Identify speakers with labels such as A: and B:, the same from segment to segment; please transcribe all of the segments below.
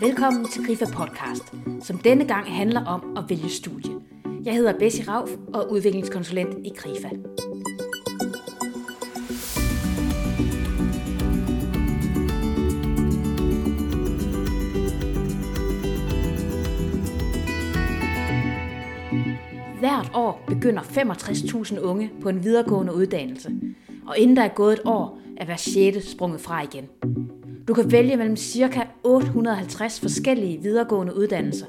A: Velkommen til Grifa Podcast, som denne gang handler om at vælge studie. Jeg hedder Bessie Rauf og er udviklingskonsulent i Grifa. Hvert år begynder 65.000 unge på en videregående uddannelse, og inden der er gået et år, er hver 6. sprunget fra igen. Du kan vælge mellem ca. 850 forskellige videregående uddannelser,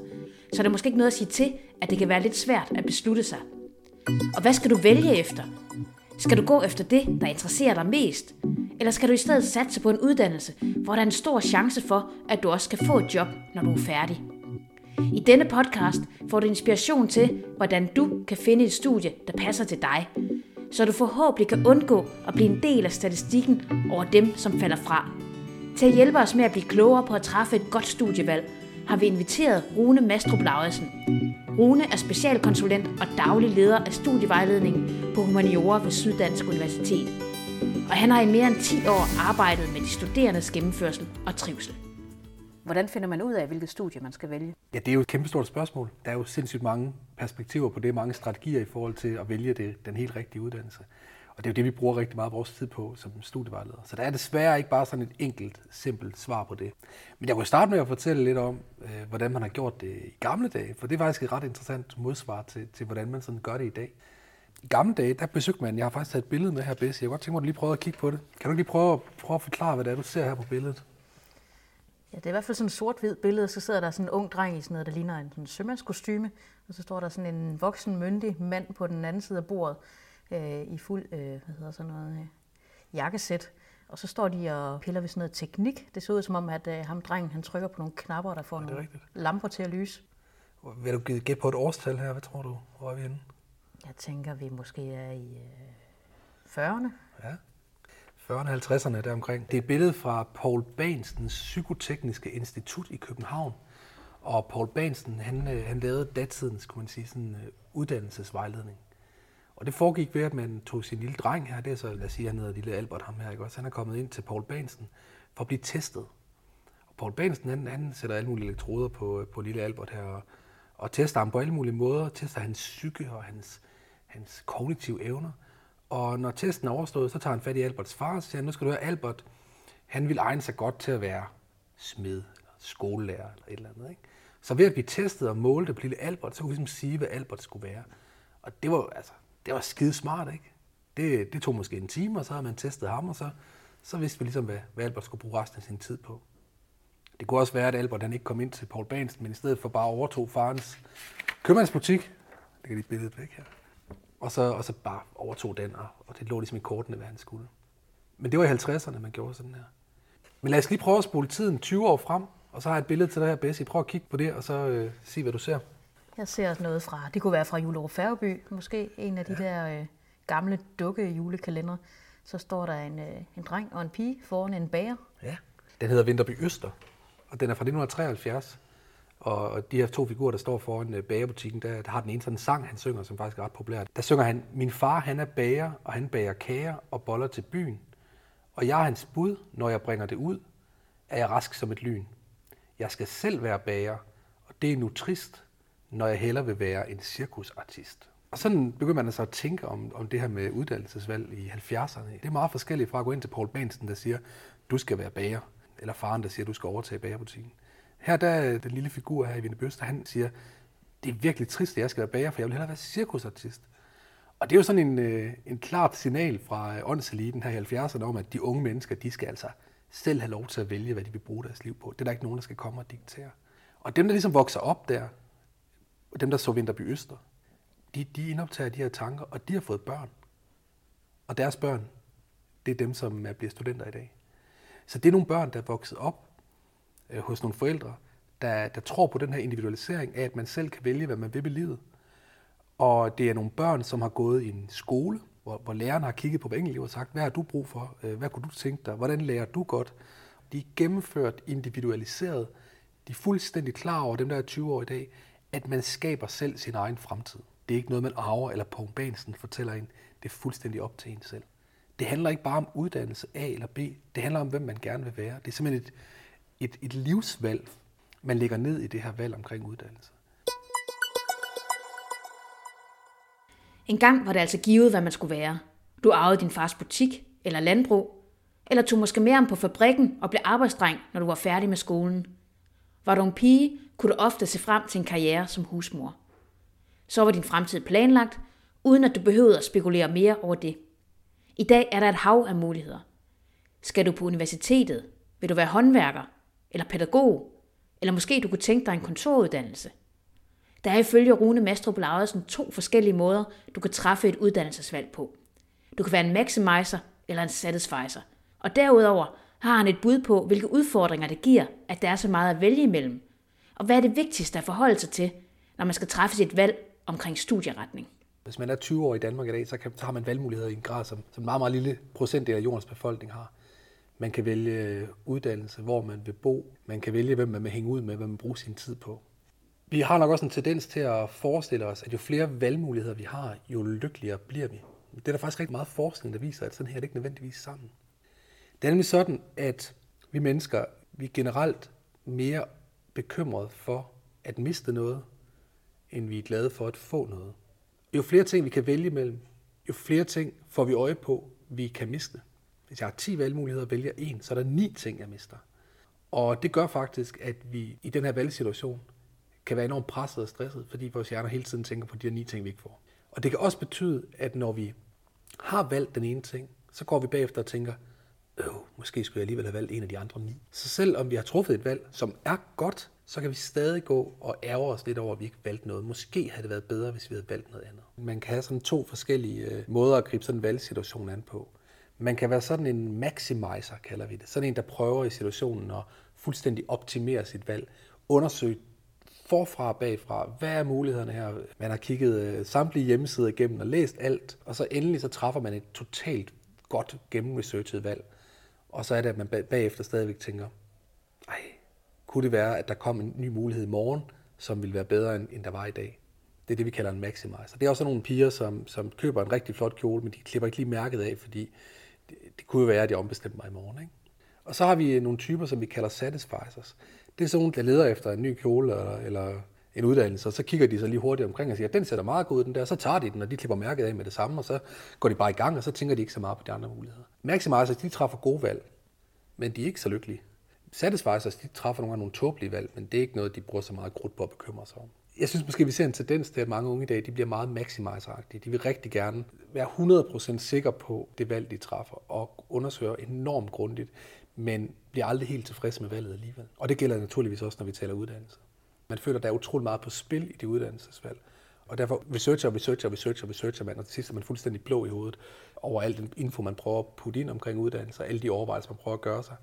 A: så er det måske ikke noget at sige til, at det kan være lidt svært at beslutte sig. Og hvad skal du vælge efter? Skal du gå efter det, der interesserer dig mest? Eller skal du i stedet satse på en uddannelse, hvor der er en stor chance for, at du også kan få et job, når du er færdig? I denne podcast får du inspiration til, hvordan du kan finde et studie, der passer til dig, så du forhåbentlig kan undgå at blive en del af statistikken over dem, som falder fra. Til at hjælpe os med at blive klogere på at træffe et godt studievalg, har vi inviteret Rune Mastrup Lauritsen. Rune er specialkonsulent og daglig leder af studievejledningen på Humaniora ved Syddansk Universitet. Og han har i mere end 10 år arbejdet med de studerendes gennemførsel og trivsel. Hvordan finder man ud af, hvilket studie man skal vælge?
B: Ja, det er jo et kæmpestort spørgsmål. Der er jo sindssygt mange perspektiver på det, mange strategier i forhold til at vælge det, den helt rigtige uddannelse. Og det er jo det, vi bruger rigtig meget af vores tid på som studievejleder. Så der er desværre ikke bare sådan et enkelt, simpelt svar på det. Men jeg kunne starte med at fortælle lidt om, øh, hvordan man har gjort det i gamle dage, for det er faktisk et ret interessant modsvar til, til hvordan man sådan gør det i dag. I gamle dage, der besøgte man, jeg har faktisk taget et billede med her, Bess, Jeg kunne godt tænke mig, at du lige prøver at kigge på det. Kan du lige prøve, prøve at forklare, hvad det er, du ser her på billedet?
A: Ja, det er i hvert fald sådan et sort-hvid billede, og så sidder der sådan en ung dreng i sådan noget, der ligner en sådan sømandskostyme, og så står der sådan en voksen, myndig mand på den anden side af bordet øh, i fuld, øh, hvad hedder sådan noget, øh, jakkesæt. Og så står de og piller ved sådan noget teknik. Det ser ud som om, at øh, ham drengen, han trykker på nogle knapper, der får nogle rigtigt? lamper til at lyse.
B: Vil du gætte på et årstal her? Hvad tror du? Hvor er vi henne?
A: Jeg tænker, vi måske er i øh, 40'erne.
B: Ja. 40'erne 50'erne deromkring. Det er et billede fra Paul Banstens Psykotekniske Institut i København. Og Paul Bansten, han, øh, han lavede datidens, kunne man sige, sådan, uh, uddannelsesvejledning. Og det foregik ved, at man tog sin lille dreng her, det er så, lad os sige, han hedder lille Albert ham her, ikke også? Han er kommet ind til Paul Bansen for at blive testet. Og Paul Bansen, han, han sætter alle mulige elektroder på, på lille Albert her, og, og tester ham på alle mulige måder, tester hans psyke og hans, hans kognitive evner. Og når testen er overstået, så tager han fat i Alberts far og siger, nu skal du høre, Albert, han vil egne sig godt til at være smed, eller skolelærer, eller et eller andet. Ikke? Så ved at blive testet og målte på lille Albert, så kunne vi ligesom sige, hvad Albert skulle være. Og det var, altså, det var skide smart, ikke? Det, det tog måske en time, og så havde man testet ham, og så, så vidste vi ligesom, hvad, hvad Albert skulle bruge resten af sin tid på. Det kunne også være, at Albert han ikke kom ind til Paul Bansen, men i stedet for bare overtog farens købmandsbutik. Det kan lige billedet væk her. Og så, og så bare overtog den, og, og det lå ligesom i kortene, hvad han skulle. Men det var i 50'erne, man gjorde sådan her. Men lad os lige prøve at spole tiden 20 år frem, og så har jeg et billede til dig her, Bessie. Prøv at kigge på det, og så øh, se, hvad du ser.
A: Jeg ser noget fra, det kunne være fra Julerup Færgeby, måske en af de ja. der øh, gamle dukke julekalender. Så står der en, øh, en dreng og en pige foran en bager.
B: Ja, den hedder Vinterby Øster, og den er fra 1973. Og de her to figurer, der står foran øh, bagerbutikken, der, der har den ene sådan en sang, han synger, som faktisk er ret populær. Der synger han, min far han er bager, og han bager kager og boller til byen. Og jeg er hans bud, når jeg bringer det ud, er jeg rask som et lyn. Jeg skal selv være bager, og det er nu trist, når jeg hellere vil være en cirkusartist. Og sådan begynder man altså at tænke om, om det her med uddannelsesvalg i 70'erne. Det er meget forskelligt fra at gå ind til Paul Bansen, der siger, du skal være bager, eller faren, der siger, du skal overtage bagerbutikken. Her der er den lille figur her i Vinde Bøster, han siger, det er virkelig trist, at jeg skal være bager, for jeg vil hellere være cirkusartist. Og det er jo sådan en, øh, en klart signal fra øh, åndseliten her i 70'erne om, at de unge mennesker, de skal altså selv have lov til at vælge, hvad de vil bruge deres liv på. Det er der ikke nogen, der skal komme og diktere. Og dem, der ligesom vokser op der, og dem, der så Vinterby Øster, de, de indoptager de her tanker, og de har fået børn. Og deres børn, det er dem, som er bliver studenter i dag. Så det er nogle børn, der er vokset op øh, hos nogle forældre, der, der tror på den her individualisering af, at man selv kan vælge, hvad man vil i livet. Og det er nogle børn, som har gået i en skole, hvor, hvor lærerne har kigget på hver enkelt og sagt, hvad har du brug for? Øh, hvad kunne du tænke dig? Hvordan lærer du godt? De er gennemført individualiseret. De er fuldstændig klar over, dem der er 20 år i dag, at man skaber selv sin egen fremtid. Det er ikke noget, man arver, eller Paul Bansen fortæller en. Det er fuldstændig op til en selv. Det handler ikke bare om uddannelse A eller B. Det handler om, hvem man gerne vil være. Det er simpelthen et, et, et livsvalg. man lægger ned i det her valg omkring uddannelse.
A: En gang var det altså givet, hvad man skulle være. Du arvede din fars butik eller landbrug, eller tog måske mere om på fabrikken og blev arbejdsdreng, når du var færdig med skolen. Var du en pige, kunne du ofte se frem til en karriere som husmor. Så var din fremtid planlagt, uden at du behøvede at spekulere mere over det. I dag er der et hav af muligheder. Skal du på universitetet? Vil du være håndværker? Eller pædagog? Eller måske du kunne tænke dig en kontoruddannelse? Der er ifølge Rune Mastrup Laudersen to forskellige måder, du kan træffe et uddannelsesvalg på. Du kan være en maximizer eller en satisficer. Og derudover har han et bud på, hvilke udfordringer det giver, at der er så meget at vælge imellem. Og hvad er det vigtigste at forholde sig til, når man skal træffe sit valg omkring studieretning?
B: Hvis man er 20 år i Danmark i dag, så, kan, så har man valgmuligheder i en grad, som, som en meget, meget lille procentdel af jordens befolkning har. Man kan vælge øh, uddannelse, hvor man vil bo. Man kan vælge, hvem man vil hænge ud med, hvad man bruger sin tid på. Vi har nok også en tendens til at forestille os, at jo flere valgmuligheder vi har, jo lykkeligere bliver vi. Det er der faktisk rigtig meget forskning, der viser, at sådan her er det ikke nødvendigvis sammen. Det er nemlig sådan, at vi mennesker, vi er generelt mere bekymrede for at miste noget, end vi er glade for at få noget. Jo flere ting, vi kan vælge mellem, jo flere ting får vi øje på, vi kan miste. Hvis jeg har 10 valgmuligheder og vælger en, så er der ni ting, jeg mister. Og det gør faktisk, at vi i den her valgsituation kan være enormt presset og stresset, fordi vores hjerner hele tiden tænker på de her ni ting, vi ikke får. Og det kan også betyde, at når vi har valgt den ene ting, så går vi bagefter og tænker, måske skulle jeg alligevel have valgt en af de andre ni. Så selvom vi har truffet et valg, som er godt, så kan vi stadig gå og ærge os lidt over, at vi ikke valgte noget. Måske havde det været bedre, hvis vi havde valgt noget andet. Man kan have sådan to forskellige øh, måder at gribe sådan en valgsituation an på. Man kan være sådan en maximizer, kalder vi det. Sådan en, der prøver i situationen at fuldstændig optimere sit valg. Undersøge forfra og bagfra. Hvad er mulighederne her? Man har kigget øh, samtlige hjemmesider igennem og læst alt, og så endelig så træffer man et totalt godt gennemresearchet valg. Og så er det, at man bagefter stadigvæk tænker, ej, kunne det være, at der kom en ny mulighed i morgen, som ville være bedre, end end der var i dag. Det er det, vi kalder en maximizer. Det er også nogle piger, som, som køber en rigtig flot kjole, men de klipper ikke lige mærket af, fordi det, det kunne jo være, at de ombestemte mig i morgen. Ikke? Og så har vi nogle typer, som vi kalder satisficers. Det er sådan nogle, der leder efter en ny kjole eller, eller en uddannelse, og så kigger de så lige hurtigt omkring og siger, den ser meget god ud, den der, så tager de den, og de klipper mærket af med det samme, og så går de bare i gang, og så tænker de ikke så meget på de andre muligheder. Maximizers, de træffer gode valg, men de er ikke så lykkelige. Satisficers, de træffer nogle gange nogle tåbelige valg, men det er ikke noget, de bruger så meget krudt på at bekymre sig om. Jeg synes måske, vi ser en tendens til, at mange unge i dag, de bliver meget maximizer -agtige. De vil rigtig gerne være 100% sikre på det valg, de træffer, og undersøger enormt grundigt, men bliver aldrig helt tilfreds med valget alligevel. Og det gælder naturligvis også, når vi taler uddannelse. Man føler, at der er utrolig meget på spil i det uddannelsesvalg. Og derfor researcher, researcher, researcher, researcher man, og til sidst er man fuldstændig blå i hovedet over al den info, man prøver at putte ind omkring uddannelse, og alle de overvejelser, man prøver at gøre sig.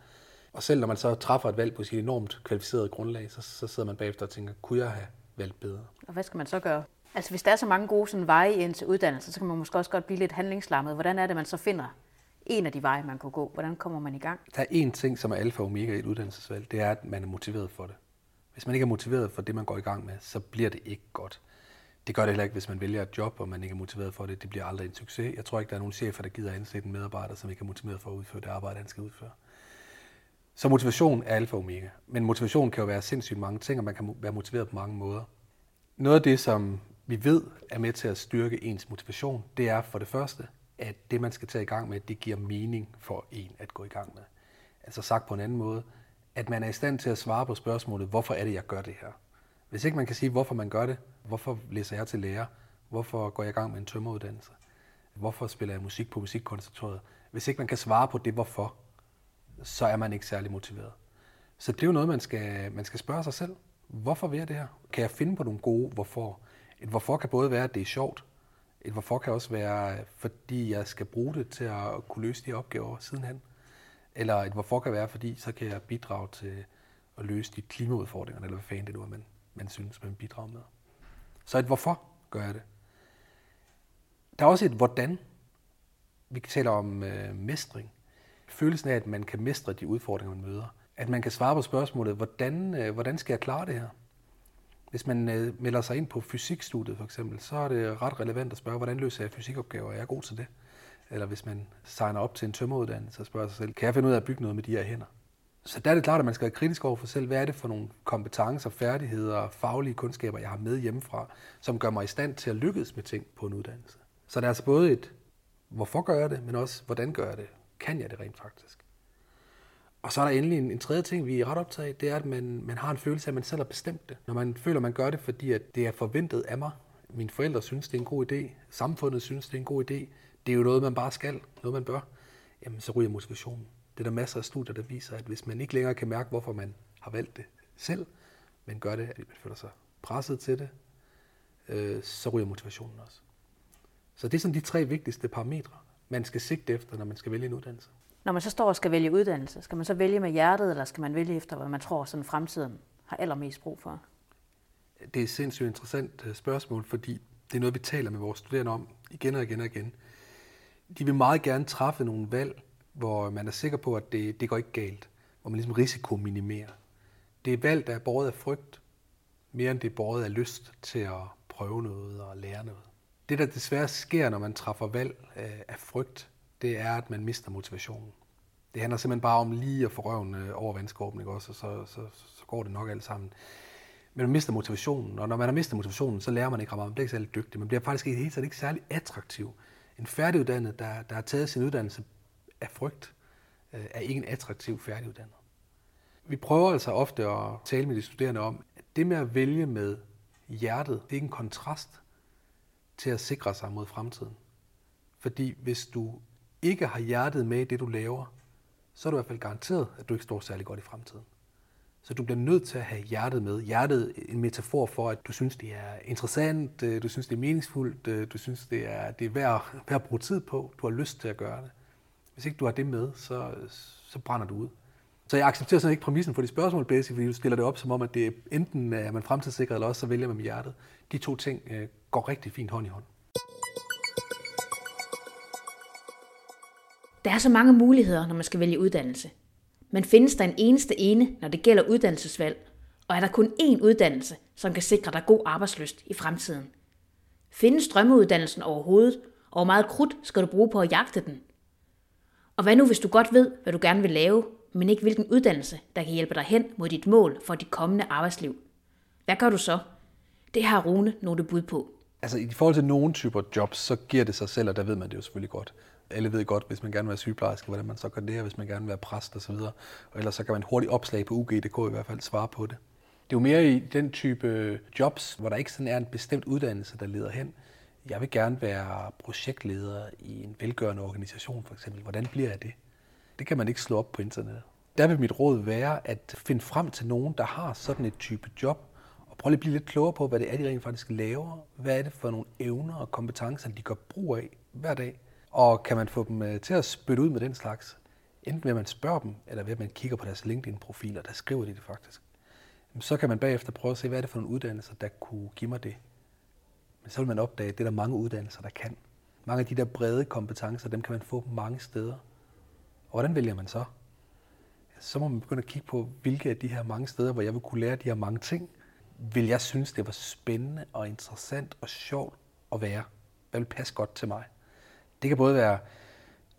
B: Og selv når man så træffer et valg på sit enormt kvalificerede grundlag, så, så sidder man bagefter og tænker, kunne jeg have valgt bedre?
A: Og hvad skal man så gøre? Altså hvis der er så mange gode sådan, veje ind til uddannelse, så kan man måske også godt blive lidt handlingslammet. Hvordan er det, man så finder en af de veje, man kan gå? Hvordan kommer man i gang?
B: Der er én ting, som er alfa og omega i et uddannelsesvalg, det er, at man er motiveret for det. Hvis man ikke er motiveret for det, man går i gang med, så bliver det ikke godt. Det gør det heller ikke, hvis man vælger et job, og man ikke er motiveret for det. Det bliver aldrig en succes. Jeg tror ikke, der er nogen chefer, der gider ansætte en medarbejder, som ikke er motiveret for at udføre det arbejde, han skal udføre. Så motivation er alfa og omega. Men motivation kan jo være sindssygt mange ting, og man kan være motiveret på mange måder. Noget af det, som vi ved er med til at styrke ens motivation, det er for det første, at det, man skal tage i gang med, det giver mening for en at gå i gang med. Altså sagt på en anden måde, at man er i stand til at svare på spørgsmålet, hvorfor er det, jeg gør det her? Hvis ikke man kan sige, hvorfor man gør det, hvorfor læser jeg til lærer, hvorfor går jeg i gang med en tømmeruddannelse, hvorfor spiller jeg musik på musikkonservatoriet, hvis ikke man kan svare på det, hvorfor, så er man ikke særlig motiveret. Så det er jo noget, man skal, man skal spørge sig selv. Hvorfor vil jeg det her? Kan jeg finde på nogle gode hvorfor? Et hvorfor kan både være, at det er sjovt. Et hvorfor kan også være, fordi jeg skal bruge det til at kunne løse de opgaver sidenhen. Eller et hvorfor kan være, fordi så kan jeg bidrage til at løse de klimaudfordringer, eller hvad fanden det nu er, man, man synes, man bidrager med. Så et hvorfor gør jeg det. Der er også et hvordan. Vi taler om øh, mestring. Følelsen af, at man kan mestre de udfordringer, man møder. At man kan svare på spørgsmålet, hvordan, øh, hvordan skal jeg klare det her? Hvis man øh, melder sig ind på fysikstudiet for eksempel, så er det ret relevant at spørge, hvordan løser jeg fysikopgaver? Er jeg god til det? Eller hvis man signer op til en tømmeruddannelse og spørger sig selv, kan jeg finde ud af at bygge noget med de her hænder? Så der er det klart, at man skal være kritisk over for selv. Hvad er det for nogle kompetencer, færdigheder og faglige kundskaber, jeg har med hjemmefra, som gør mig i stand til at lykkes med ting på en uddannelse. Så der er altså både et, hvorfor gør jeg det, men også, hvordan gør jeg det? Kan jeg det rent faktisk? Og så er der endelig en, en tredje ting, vi er ret optaget det er, at man, man har en følelse af, at man selv har bestemt det. Når man føler, at man gør det, fordi at det er forventet af mig. Mine forældre synes, det er en god idé. Samfundet synes, det er en god idé. Det er jo noget, man bare skal, noget man bør. Jamen, så ryger motivationen. Det er der masser af studier, der viser, at hvis man ikke længere kan mærke, hvorfor man har valgt det selv, men gør det, at man føler sig presset til det, øh, så ryger motivationen også. Så det er sådan de tre vigtigste parametre, man skal sigte efter, når man skal vælge en uddannelse.
A: Når man så står og skal vælge uddannelse, skal man så vælge med hjertet, eller skal man vælge efter, hvad man tror, sådan fremtiden har allermest brug for?
B: Det er et sindssygt interessant øh, spørgsmål, fordi det er noget, vi taler med vores studerende om igen og igen og igen. De vil meget gerne træffe nogle valg, hvor man er sikker på, at det, det går ikke galt, hvor man ligesom risikominimerer. Det er valg, der er båret af frygt, mere end det er båret af lyst til at prøve noget og lære noget. Det, der desværre sker, når man træffer valg øh, af frygt, det er, at man mister motivationen. Det handler simpelthen bare om lige at få røven øh, over vandskorben, ikke også? Og så, så, så går det nok alt sammen. Men man mister motivationen, og når man har mistet motivationen, så lærer man ikke meget. Man bliver ikke særlig dygtig. Man bliver faktisk i det hele taget ikke særlig attraktiv. En færdiguddannet, der, der har taget sin uddannelse af frygt, øh, er ikke en attraktiv færdiguddannet. Vi prøver altså ofte at tale med de studerende om, at det med at vælge med hjertet, det er en kontrast til at sikre sig mod fremtiden. Fordi hvis du ikke har hjertet med i det, du laver, så er du i hvert fald garanteret, at du ikke står særlig godt i fremtiden. Så du bliver nødt til at have hjertet med. Hjertet er en metafor for, at du synes, det er interessant, øh, du synes, det er meningsfuldt, øh, du synes, det er, det er værd, værd at bruge tid på, du har lyst til at gøre det. Hvis ikke du har det med, så, så brænder du ud. Så jeg accepterer sådan ikke præmissen for de spørgsmål, basic, fordi du stiller det op som om, at det er enten øh, er man fremtidssikret, eller også så vælger man med hjertet. De to ting øh, går rigtig fint hånd i hånd.
A: Der er så mange muligheder, når man skal vælge uddannelse. Men findes der en eneste ene, når det gælder uddannelsesvalg? Og er der kun én uddannelse, som kan sikre dig god arbejdsløst i fremtiden? Findes drømmeuddannelsen overhovedet, og hvor meget krudt skal du bruge på at jagte den? Og hvad nu, hvis du godt ved, hvad du gerne vil lave, men ikke hvilken uddannelse, der kan hjælpe dig hen mod dit mål for dit kommende arbejdsliv? Hvad gør du så? Det har Rune nogle bud på.
B: Altså i forhold til nogle typer jobs, så giver det sig selv, og der ved man det jo selvfølgelig godt alle ved godt, hvis man gerne vil være sygeplejerske, hvordan man så gør det, og hvis man gerne vil være præst osv. Og, og ellers så kan man hurtigt opslag på UG.dk i hvert fald svare på det. Det er jo mere i den type jobs, hvor der ikke sådan er en bestemt uddannelse, der leder hen. Jeg vil gerne være projektleder i en velgørende organisation for eksempel. Hvordan bliver jeg det? Det kan man ikke slå op på internettet. Der vil mit råd være at finde frem til nogen, der har sådan et type job, og prøve at blive lidt klogere på, hvad det er, de rent faktisk laver. Hvad er det for nogle evner og kompetencer, de gør brug af hver dag. Og kan man få dem øh, til at spytte ud med den slags, enten ved at man spørger dem, eller ved at man kigger på deres LinkedIn-profiler, der skriver de det faktisk, så kan man bagefter prøve at se, hvad er det for nogle uddannelser, der kunne give mig det. Men så vil man opdage, at det er der mange uddannelser, der kan. Mange af de der brede kompetencer, dem kan man få mange steder. Og hvordan vælger man så? Så må man begynde at kigge på, hvilke af de her mange steder, hvor jeg vil kunne lære de her mange ting, vil jeg synes, det var spændende og interessant og sjovt at være. Hvad vil passe godt til mig? Det kan både være,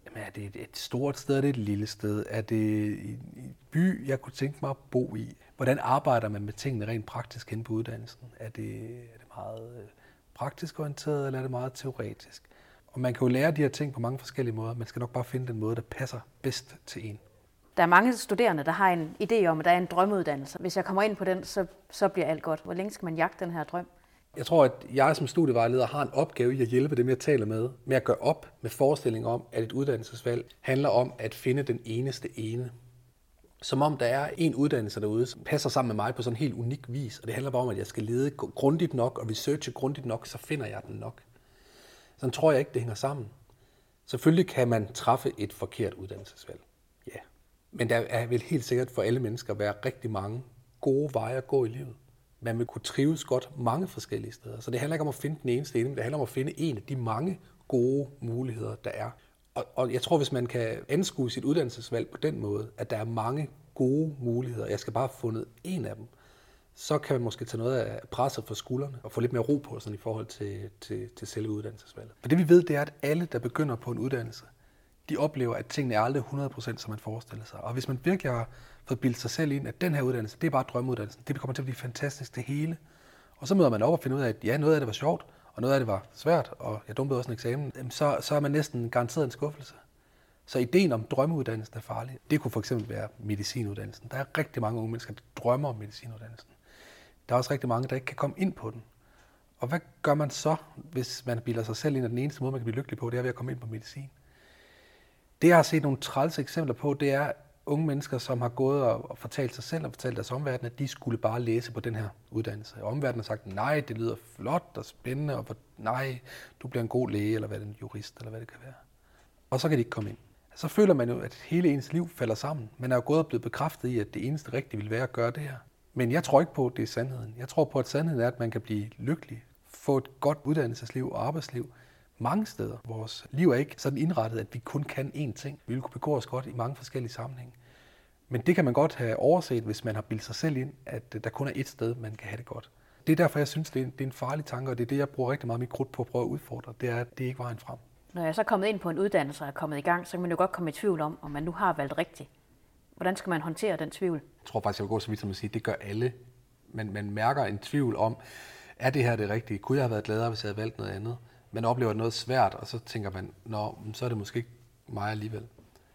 B: jamen er det et stort sted, er det et lille sted? Er det en by, jeg kunne tænke mig at bo i? Hvordan arbejder man med tingene rent praktisk hen på uddannelsen? Er det, er det meget øh, praktisk orienteret, eller er det meget teoretisk? Og man kan jo lære de her ting på mange forskellige måder. Man skal nok bare finde den måde, der passer bedst til en.
A: Der er mange studerende, der har en idé om, at der er en drømmeuddannelse. Hvis jeg kommer ind på den, så, så bliver alt godt. Hvor længe skal man jagte den her drøm?
B: Jeg tror, at jeg som studievejleder har en opgave i at hjælpe dem, jeg taler med, med at gøre op med forestillingen om, at et uddannelsesvalg handler om at finde den eneste ene. Som om der er en uddannelse derude, som passer sammen med mig på sådan en helt unik vis, og det handler bare om, at jeg skal lede grundigt nok og researche grundigt nok, så finder jeg den nok. Sådan tror jeg ikke, det hænger sammen. Selvfølgelig kan man træffe et forkert uddannelsesvalg. Ja. Men der er vel helt sikkert for alle mennesker være rigtig mange gode veje at gå i livet man vil kunne trives godt mange forskellige steder. Så det handler ikke om at finde den eneste ene, men det handler om at finde en af de mange gode muligheder, der er. Og, og jeg tror, hvis man kan anskue sit uddannelsesvalg på den måde, at der er mange gode muligheder, jeg skal bare have fundet en af dem, så kan man måske tage noget af presset fra skuldrene og få lidt mere ro på sådan i forhold til, til, til selve uddannelsesvalget. For det vi ved, det er, at alle, der begynder på en uddannelse, de oplever, at tingene er aldrig 100% som man forestiller sig. Og hvis man virkelig har fået bildet sig selv ind, at den her uddannelse, det er bare drømmeuddannelsen. Det kommer til at blive fantastisk, det hele. Og så møder man op og finder ud af, at ja, noget af det var sjovt, og noget af det var svært, og jeg dumpede også en eksamen. Så, så er man næsten garanteret en skuffelse. Så ideen om drømmeuddannelsen er farlig. Det kunne for eksempel være medicinuddannelsen. Der er rigtig mange unge mennesker, der drømmer om medicinuddannelsen. Der er også rigtig mange, der ikke kan komme ind på den. Og hvad gør man så, hvis man bilder sig selv ind, at den eneste måde, man kan blive lykkelig på, det er ved at komme ind på medicin? Det, jeg har set nogle træls eksempler på, det er unge mennesker, som har gået og fortalt sig selv og fortalt deres omverden, at de skulle bare læse på den her uddannelse. Og omverdenen har sagt, nej, det lyder flot og spændende, og for, nej, du bliver en god læge, eller hvad det en jurist, eller hvad det kan være. Og så kan de ikke komme ind. Så føler man jo, at hele ens liv falder sammen. Man er jo gået og blevet bekræftet i, at det eneste rigtige vil være at gøre det her. Men jeg tror ikke på, at det er sandheden. Jeg tror på, at sandheden er, at man kan blive lykkelig, få et godt uddannelsesliv og arbejdsliv mange steder. Vores liv er ikke sådan indrettet, at vi kun kan én ting. Vi vil kunne begå os godt i mange forskellige sammenhænge. Men det kan man godt have overset, hvis man har bildet sig selv ind, at der kun er ét sted, man kan have det godt. Det er derfor, jeg synes, det er en, det er en farlig tanke, og det er det, jeg bruger rigtig meget mit krudt på at prøve at udfordre. Det er, at det ikke vejen frem.
A: Når jeg så er kommet ind på en uddannelse og er kommet i gang, så kan man jo godt komme i tvivl om, om man nu har valgt rigtigt. Hvordan skal man håndtere den tvivl?
B: Jeg tror faktisk, jeg vil gå så vidt som at sige, at det gør alle. Men man mærker en tvivl om, er det her det rigtige? Kunne jeg have været gladere, hvis jeg havde valgt noget andet? Man oplever noget svært, og så tænker man, nå, så er det måske ikke mig alligevel.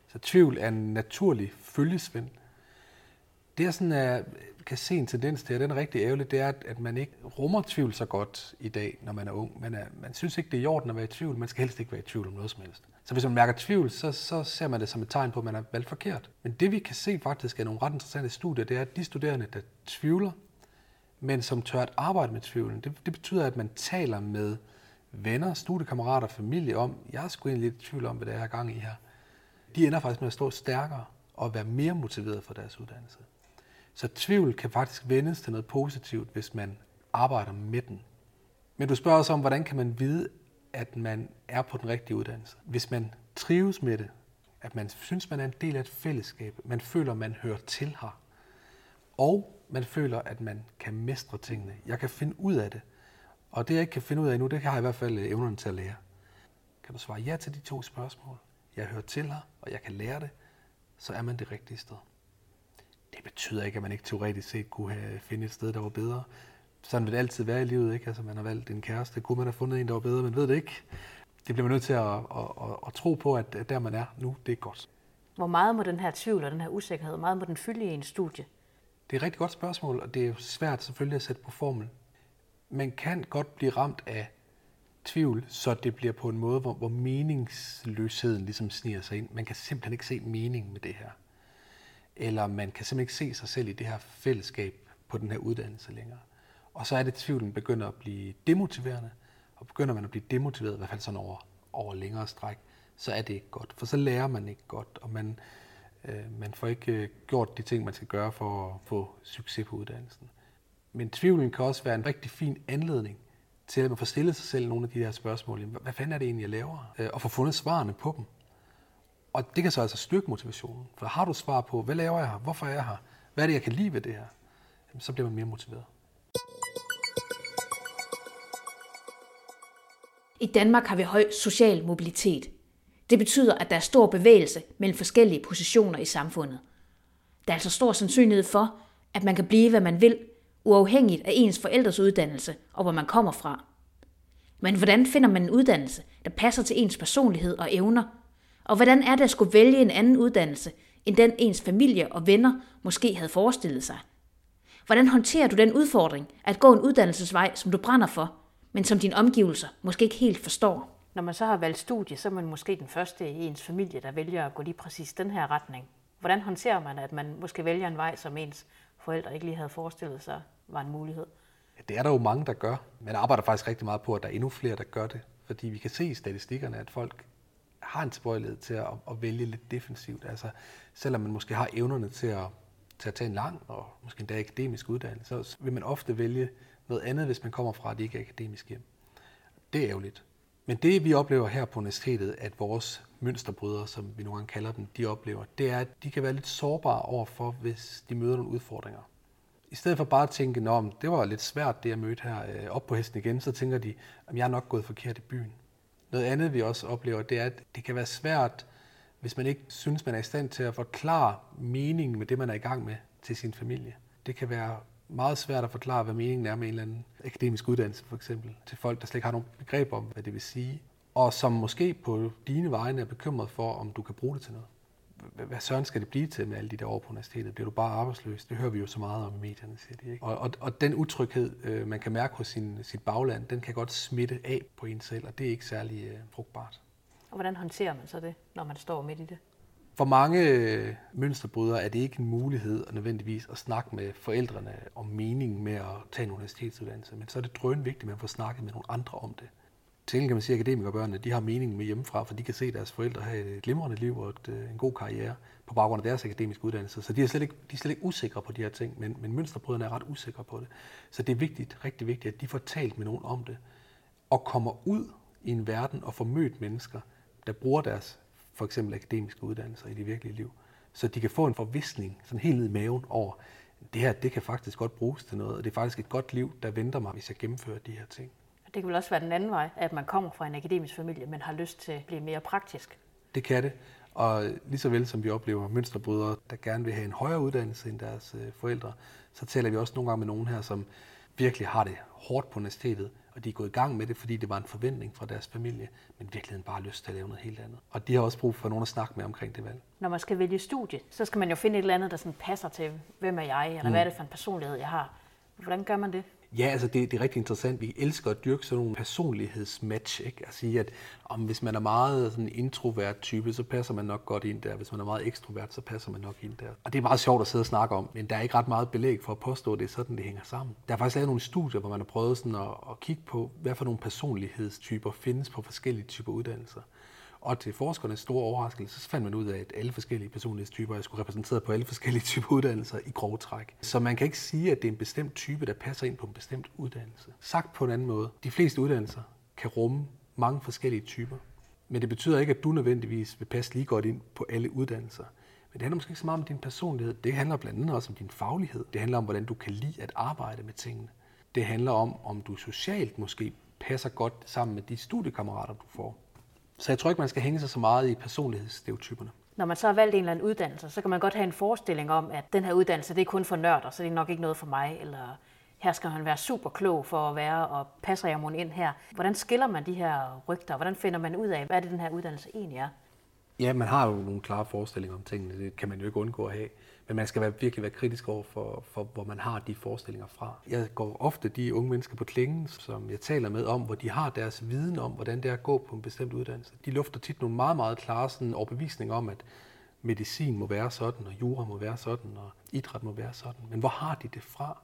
B: Så tvivl er en naturlig følgesvend. Det jeg sådan er, kan se en tendens til, og den er rigtig ærgerlig, det er, at man ikke rummer tvivl så godt i dag, når man er ung. Man, er, man synes ikke, det er i orden at være i tvivl. Man skal helst ikke være i tvivl om noget som helst. Så hvis man mærker tvivl, så, så ser man det som et tegn på, at man er valgt forkert. Men det vi kan se faktisk er nogle ret interessante studier, det er, at de studerende, der tvivler, men som tør at arbejde med tvivlen, det, det betyder, at man taler med venner, studiekammerater, familie om, jeg er sgu egentlig lidt i tvivl om, hvad det er, jeg gang i her. De ender faktisk med at stå stærkere og være mere motiveret for deres uddannelse. Så tvivl kan faktisk vendes til noget positivt, hvis man arbejder med den. Men du spørger også om, hvordan kan man vide, at man er på den rigtige uddannelse? Hvis man trives med det, at man synes, man er en del af et fællesskab, man føler, man hører til her, og man føler, at man kan mestre tingene. Jeg kan finde ud af det. Og det, jeg ikke kan finde ud af nu, det har jeg i hvert fald evnerne til at lære. Kan du svare ja til de to spørgsmål? Jeg hører til her, og jeg kan lære det, så er man det rigtige sted. Det betyder ikke, at man ikke teoretisk set kunne have finde et sted, der var bedre. Sådan vil det altid være i livet, ikke? Altså, man har valgt en kæreste. Kunne man have fundet en, der var bedre? Man ved det ikke. Det bliver man nødt til at, at, at, at tro på, at der man er nu, det er godt.
A: Hvor meget må den her tvivl og den her usikkerhed, meget må den fylde i en studie?
B: Det er et rigtig godt spørgsmål, og det er svært selvfølgelig at sætte på formel. Man kan godt blive ramt af tvivl, så det bliver på en måde, hvor, hvor meningsløsheden ligesom sniger sig ind. Man kan simpelthen ikke se mening med det her eller man kan simpelthen ikke se sig selv i det her fællesskab på den her uddannelse længere. Og så er det, at tvivlen begynder at blive demotiverende, og begynder man at blive demotiveret, i hvert fald sådan over, over længere stræk, så er det ikke godt. For så lærer man ikke godt, og man, øh, man får ikke øh, gjort de ting, man skal gøre for at få succes på uddannelsen. Men tvivlen kan også være en rigtig fin anledning til, at man får stillet sig selv nogle af de her spørgsmål. Hvad fanden er det egentlig, jeg laver? Øh, og få fundet svarene på dem. Og det kan så altså styrke motivationen. For har du svar på, hvad laver jeg her? Hvorfor er jeg her? Hvad er det, jeg kan lide ved det her? Så bliver man mere motiveret.
A: I Danmark har vi høj social mobilitet. Det betyder, at der er stor bevægelse mellem forskellige positioner i samfundet. Der er altså stor sandsynlighed for, at man kan blive, hvad man vil, uafhængigt af ens forældres uddannelse og hvor man kommer fra. Men hvordan finder man en uddannelse, der passer til ens personlighed og evner – og hvordan er det at skulle vælge en anden uddannelse, end den ens familie og venner måske havde forestillet sig? Hvordan håndterer du den udfordring at gå en uddannelsesvej, som du brænder for, men som dine omgivelser måske ikke helt forstår? Når man så har valgt studie, så er man måske den første i ens familie, der vælger at gå lige præcis den her retning. Hvordan håndterer man, at man måske vælger en vej, som ens forældre ikke lige havde forestillet sig var en mulighed?
B: Ja, det er der jo mange, der gør. Men arbejder faktisk rigtig meget på, at der er endnu flere, der gør det. Fordi vi kan se i statistikkerne, at folk har en tilbøjelighed til at, at vælge lidt defensivt. Altså, selvom man måske har evnerne til at, til at tage en lang og måske endda akademisk uddannelse, så vil man ofte vælge noget andet, hvis man kommer fra et ikke akademisk hjem. Det er ærgerligt. Men det, vi oplever her på universitetet, at vores mønsterbrydere, som vi nogle gange kalder dem, de oplever, det er, at de kan være lidt sårbare overfor, hvis de møder nogle udfordringer. I stedet for bare at tænke, at det var lidt svært, det jeg mødte her øh, op på hesten igen, så tænker de, at jeg er nok gået forkert i byen. Noget andet, vi også oplever, det er, at det kan være svært, hvis man ikke synes, man er i stand til at forklare meningen med det, man er i gang med til sin familie. Det kan være meget svært at forklare, hvad meningen er med en eller anden akademisk uddannelse, for eksempel, til folk, der slet ikke har nogen begreb om, hvad det vil sige, og som måske på dine vegne er bekymret for, om du kan bruge det til noget. Hvad søren skal det blive til med alle de der år på universitetet? Bliver du bare arbejdsløs? Det hører vi jo så meget om i medierne, siger de. Ikke? Og, og, og den utryghed, øh, man kan mærke hos sin, sit bagland, den kan godt smitte af på en selv, og det er ikke særlig øh, frugtbart.
A: Og hvordan håndterer man så det, når man står midt i det?
B: For mange øh, mønsterbrydere er det ikke en mulighed at nødvendigvis at snakke med forældrene om meningen med at tage en universitetsuddannelse, men så er det drøn vigtigt, at man får snakket med nogle andre om det. Til kan man sige, at akademikerbørnene de har meningen med hjemmefra, for de kan se deres forældre have et glimrende liv og et, øh, en god karriere på baggrund af deres akademiske uddannelse. Så de er slet ikke, de er slet ikke usikre på de her ting, men, men mønsterbryderne er ret usikre på det. Så det er vigtigt, rigtig vigtigt, at de får talt med nogen om det, og kommer ud i en verden og får mødt mennesker, der bruger deres for eksempel akademiske uddannelser i det virkelige liv. Så de kan få en forvisning, sådan helt ned i maven over, det her, det kan faktisk godt bruges til noget, og det er faktisk et godt liv, der venter mig, hvis jeg gennemfører de her ting.
A: Det kan vel også være den anden vej, at man kommer fra en akademisk familie, men har lyst til at blive mere praktisk.
B: Det kan det. Og lige så vel som vi oplever mønsterbrydere, der gerne vil have en højere uddannelse end deres øh, forældre, så taler vi også nogle gange med nogen her, som virkelig har det hårdt på universitetet, og de er gået i gang med det, fordi det var en forventning fra deres familie, men virkeligheden bare lyst til at lave noget helt andet. Og de har også brug for nogen at snakke med omkring det valg.
A: Når man skal vælge studie, så skal man jo finde et eller andet, der sådan passer til, hvem er jeg, eller mm. hvad er det for en personlighed, jeg har. Hvordan gør man det?
B: Ja, altså det, det er rigtig interessant. Vi elsker at dyrke sådan nogle personlighedsmatch. Ikke? At sige, at om hvis man er meget sådan introvert type, så passer man nok godt ind der. Hvis man er meget ekstrovert, så passer man nok ind der. Og det er meget sjovt at sidde og snakke om, men der er ikke ret meget belæg for at påstå, at det er sådan, det hænger sammen. Der er faktisk lavet nogle studier, hvor man har prøvet sådan at, at kigge på, hvad for nogle personlighedstyper findes på forskellige typer uddannelser. Og til forskernes store overraskelse, så fandt man ud af, at alle forskellige personlighedstyper er skulle repræsenteret på alle forskellige typer uddannelser i grove træk. Så man kan ikke sige, at det er en bestemt type, der passer ind på en bestemt uddannelse. Sagt på en anden måde, de fleste uddannelser kan rumme mange forskellige typer. Men det betyder ikke, at du nødvendigvis vil passe lige godt ind på alle uddannelser. Men det handler måske ikke så meget om din personlighed. Det handler blandt andet også om din faglighed. Det handler om, hvordan du kan lide at arbejde med tingene. Det handler om, om du socialt måske passer godt sammen med de studiekammerater, du får. Så jeg tror ikke, man skal hænge sig så meget i personlighedsstereotyperne.
A: Når man så har valgt en eller anden uddannelse, så kan man godt have en forestilling om, at den her uddannelse det er kun for nørder, så det er nok ikke noget for mig, eller her skal man være super klog for at være, og passer jeg mon ind her. Hvordan skiller man de her rygter? Hvordan finder man ud af, hvad det den her uddannelse egentlig er?
B: Ja, man har jo nogle klare forestillinger om tingene, det kan man jo ikke undgå at have. Men man skal være, virkelig være kritisk over for, for, hvor man har de forestillinger fra. Jeg går ofte de unge mennesker på klingen, som jeg taler med om, hvor de har deres viden om, hvordan det er at gå på en bestemt uddannelse. De lufter tit nogle meget, meget klare sådan, overbevisninger om, at medicin må være sådan, og jura må være sådan, og idræt må være sådan. Men hvor har de det fra?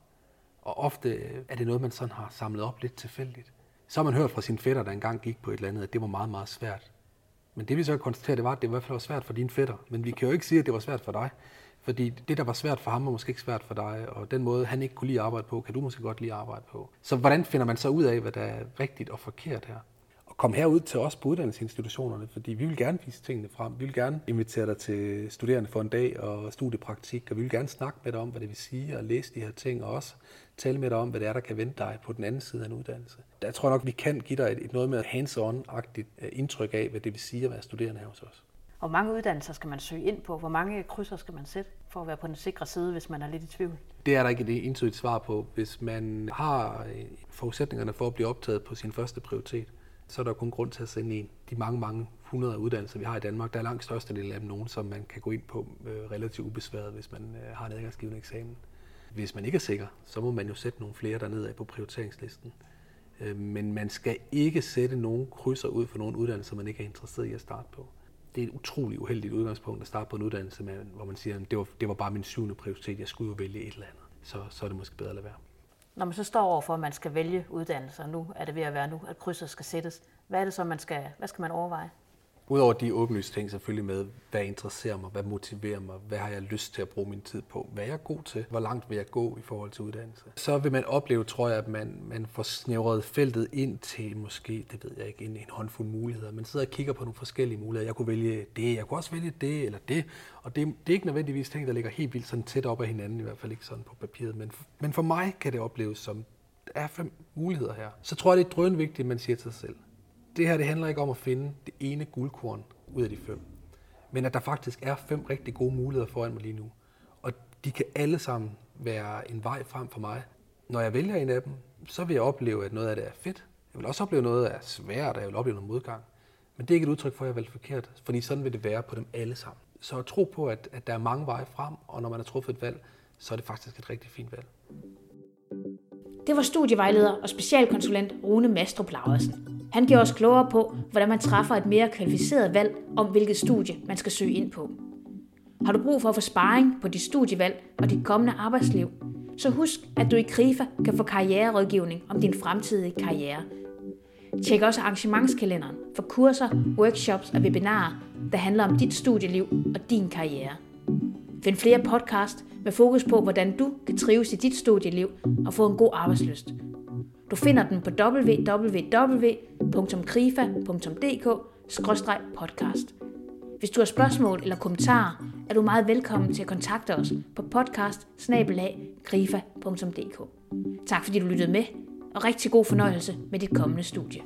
B: Og ofte øh, er det noget, man sådan har samlet op lidt tilfældigt. Så har man hørt fra sine fætter, der engang gik på et eller andet, at det var meget, meget svært. Men det vi så kan konstatere, det var, at det i hvert fald var svært for dine fætter. Men vi kan jo ikke sige, at det var svært for dig. Fordi det, der var svært for ham, var måske ikke svært for dig, og den måde, han ikke kunne lide at arbejde på, kan du måske godt lide at arbejde på. Så hvordan finder man så ud af, hvad der er rigtigt og forkert her? Og kom herud til os på uddannelsesinstitutionerne, fordi vi vil gerne vise tingene frem. Vi vil gerne invitere dig til studerende for en dag og studiepraktik, og vi vil gerne snakke med dig om, hvad det vil sige at læse de her ting, og også tale med dig om, hvad det er, der kan vente dig på den anden side af en uddannelse. Der tror jeg nok, vi kan give dig et, et noget mere hands-on-agtigt øh, indtryk af, hvad det vil sige at være studerende her hos os.
A: Hvor mange uddannelser skal man søge ind på? Hvor mange krydser skal man sætte for at være på den sikre side, hvis man er lidt i tvivl?
B: Det er der ikke et entydigt svar på. Hvis man har øh, forudsætningerne for at blive optaget på sin første prioritet, så er der kun grund til at sende en. De mange, mange hundrede uddannelser, vi har i Danmark, der er langt størstedelen af dem nogen, som man kan gå ind på øh, relativt ubesværet, hvis man øh, har en adgangsgivende eksamen. Hvis man ikke er sikker, så må man jo sætte nogle flere dernede af på prioriteringslisten. Øh, men man skal ikke sætte nogen krydser ud for nogle uddannelser, man ikke er interesseret i at starte på det er et utroligt uheldigt udgangspunkt at starte på en uddannelse, med, hvor man siger, at det var, det var bare min syvende prioritet, jeg skulle jo vælge et eller andet. Så, så er det måske bedre at lade være.
A: Når man så står over for, at man skal vælge uddannelse, og nu er det ved at være nu, at krydset skal sættes, hvad er det så, man skal, hvad skal man overveje?
B: Udover de åbenlyse ting selvfølgelig med, hvad interesserer mig, hvad motiverer mig, hvad har jeg lyst til at bruge min tid på, hvad er jeg god til, hvor langt vil jeg gå i forhold til uddannelse. Så vil man opleve, tror jeg, at man, man får snævret feltet ind til måske, det ved jeg ikke, en, en håndfuld muligheder. Man sidder og kigger på nogle forskellige muligheder. Jeg kunne vælge det, jeg kunne også vælge det eller det. Og det, det er ikke nødvendigvis ting, der ligger helt vildt sådan tæt op ad hinanden, i hvert fald ikke sådan på papiret. Men, men for mig kan det opleves som, der er fem muligheder her. Så tror jeg, det er drønvigtigt, at man siger til sig selv, det her det handler ikke om at finde det ene guldkorn ud af de fem. men at der faktisk er fem rigtig gode muligheder foran mig lige nu. Og de kan alle sammen være en vej frem for mig. Når jeg vælger en af dem, så vil jeg opleve, at noget af det er fedt. Jeg vil også opleve noget, der er svært, og jeg vil opleve noget modgang. Men det er ikke et udtryk for, at jeg valgte forkert, fordi sådan vil det være på dem alle sammen. Så tro på, at, at der er mange veje frem, og når man har truffet et valg, så er det faktisk et rigtig fint valg.
A: Det var studievejleder og specialkonsulent Rune Mastrup Laursen. Han gjorde os klogere på, hvordan man træffer et mere kvalificeret valg om, hvilket studie man skal søge ind på. Har du brug for at få sparring på dit studievalg og dit kommende arbejdsliv, så husk, at du i KRIFA kan få karriererådgivning om din fremtidige karriere. Tjek også arrangementskalenderen for kurser, workshops og webinarer, der handler om dit studieliv og din karriere. Find flere podcast med fokus på, hvordan du kan trives i dit studieliv og få en god arbejdsløst. Du finder den på www www.krifa.dk-podcast. Hvis du har spørgsmål eller kommentarer, er du meget velkommen til at kontakte os på podcast Tak fordi du lyttede med, og rigtig god fornøjelse med dit kommende studie.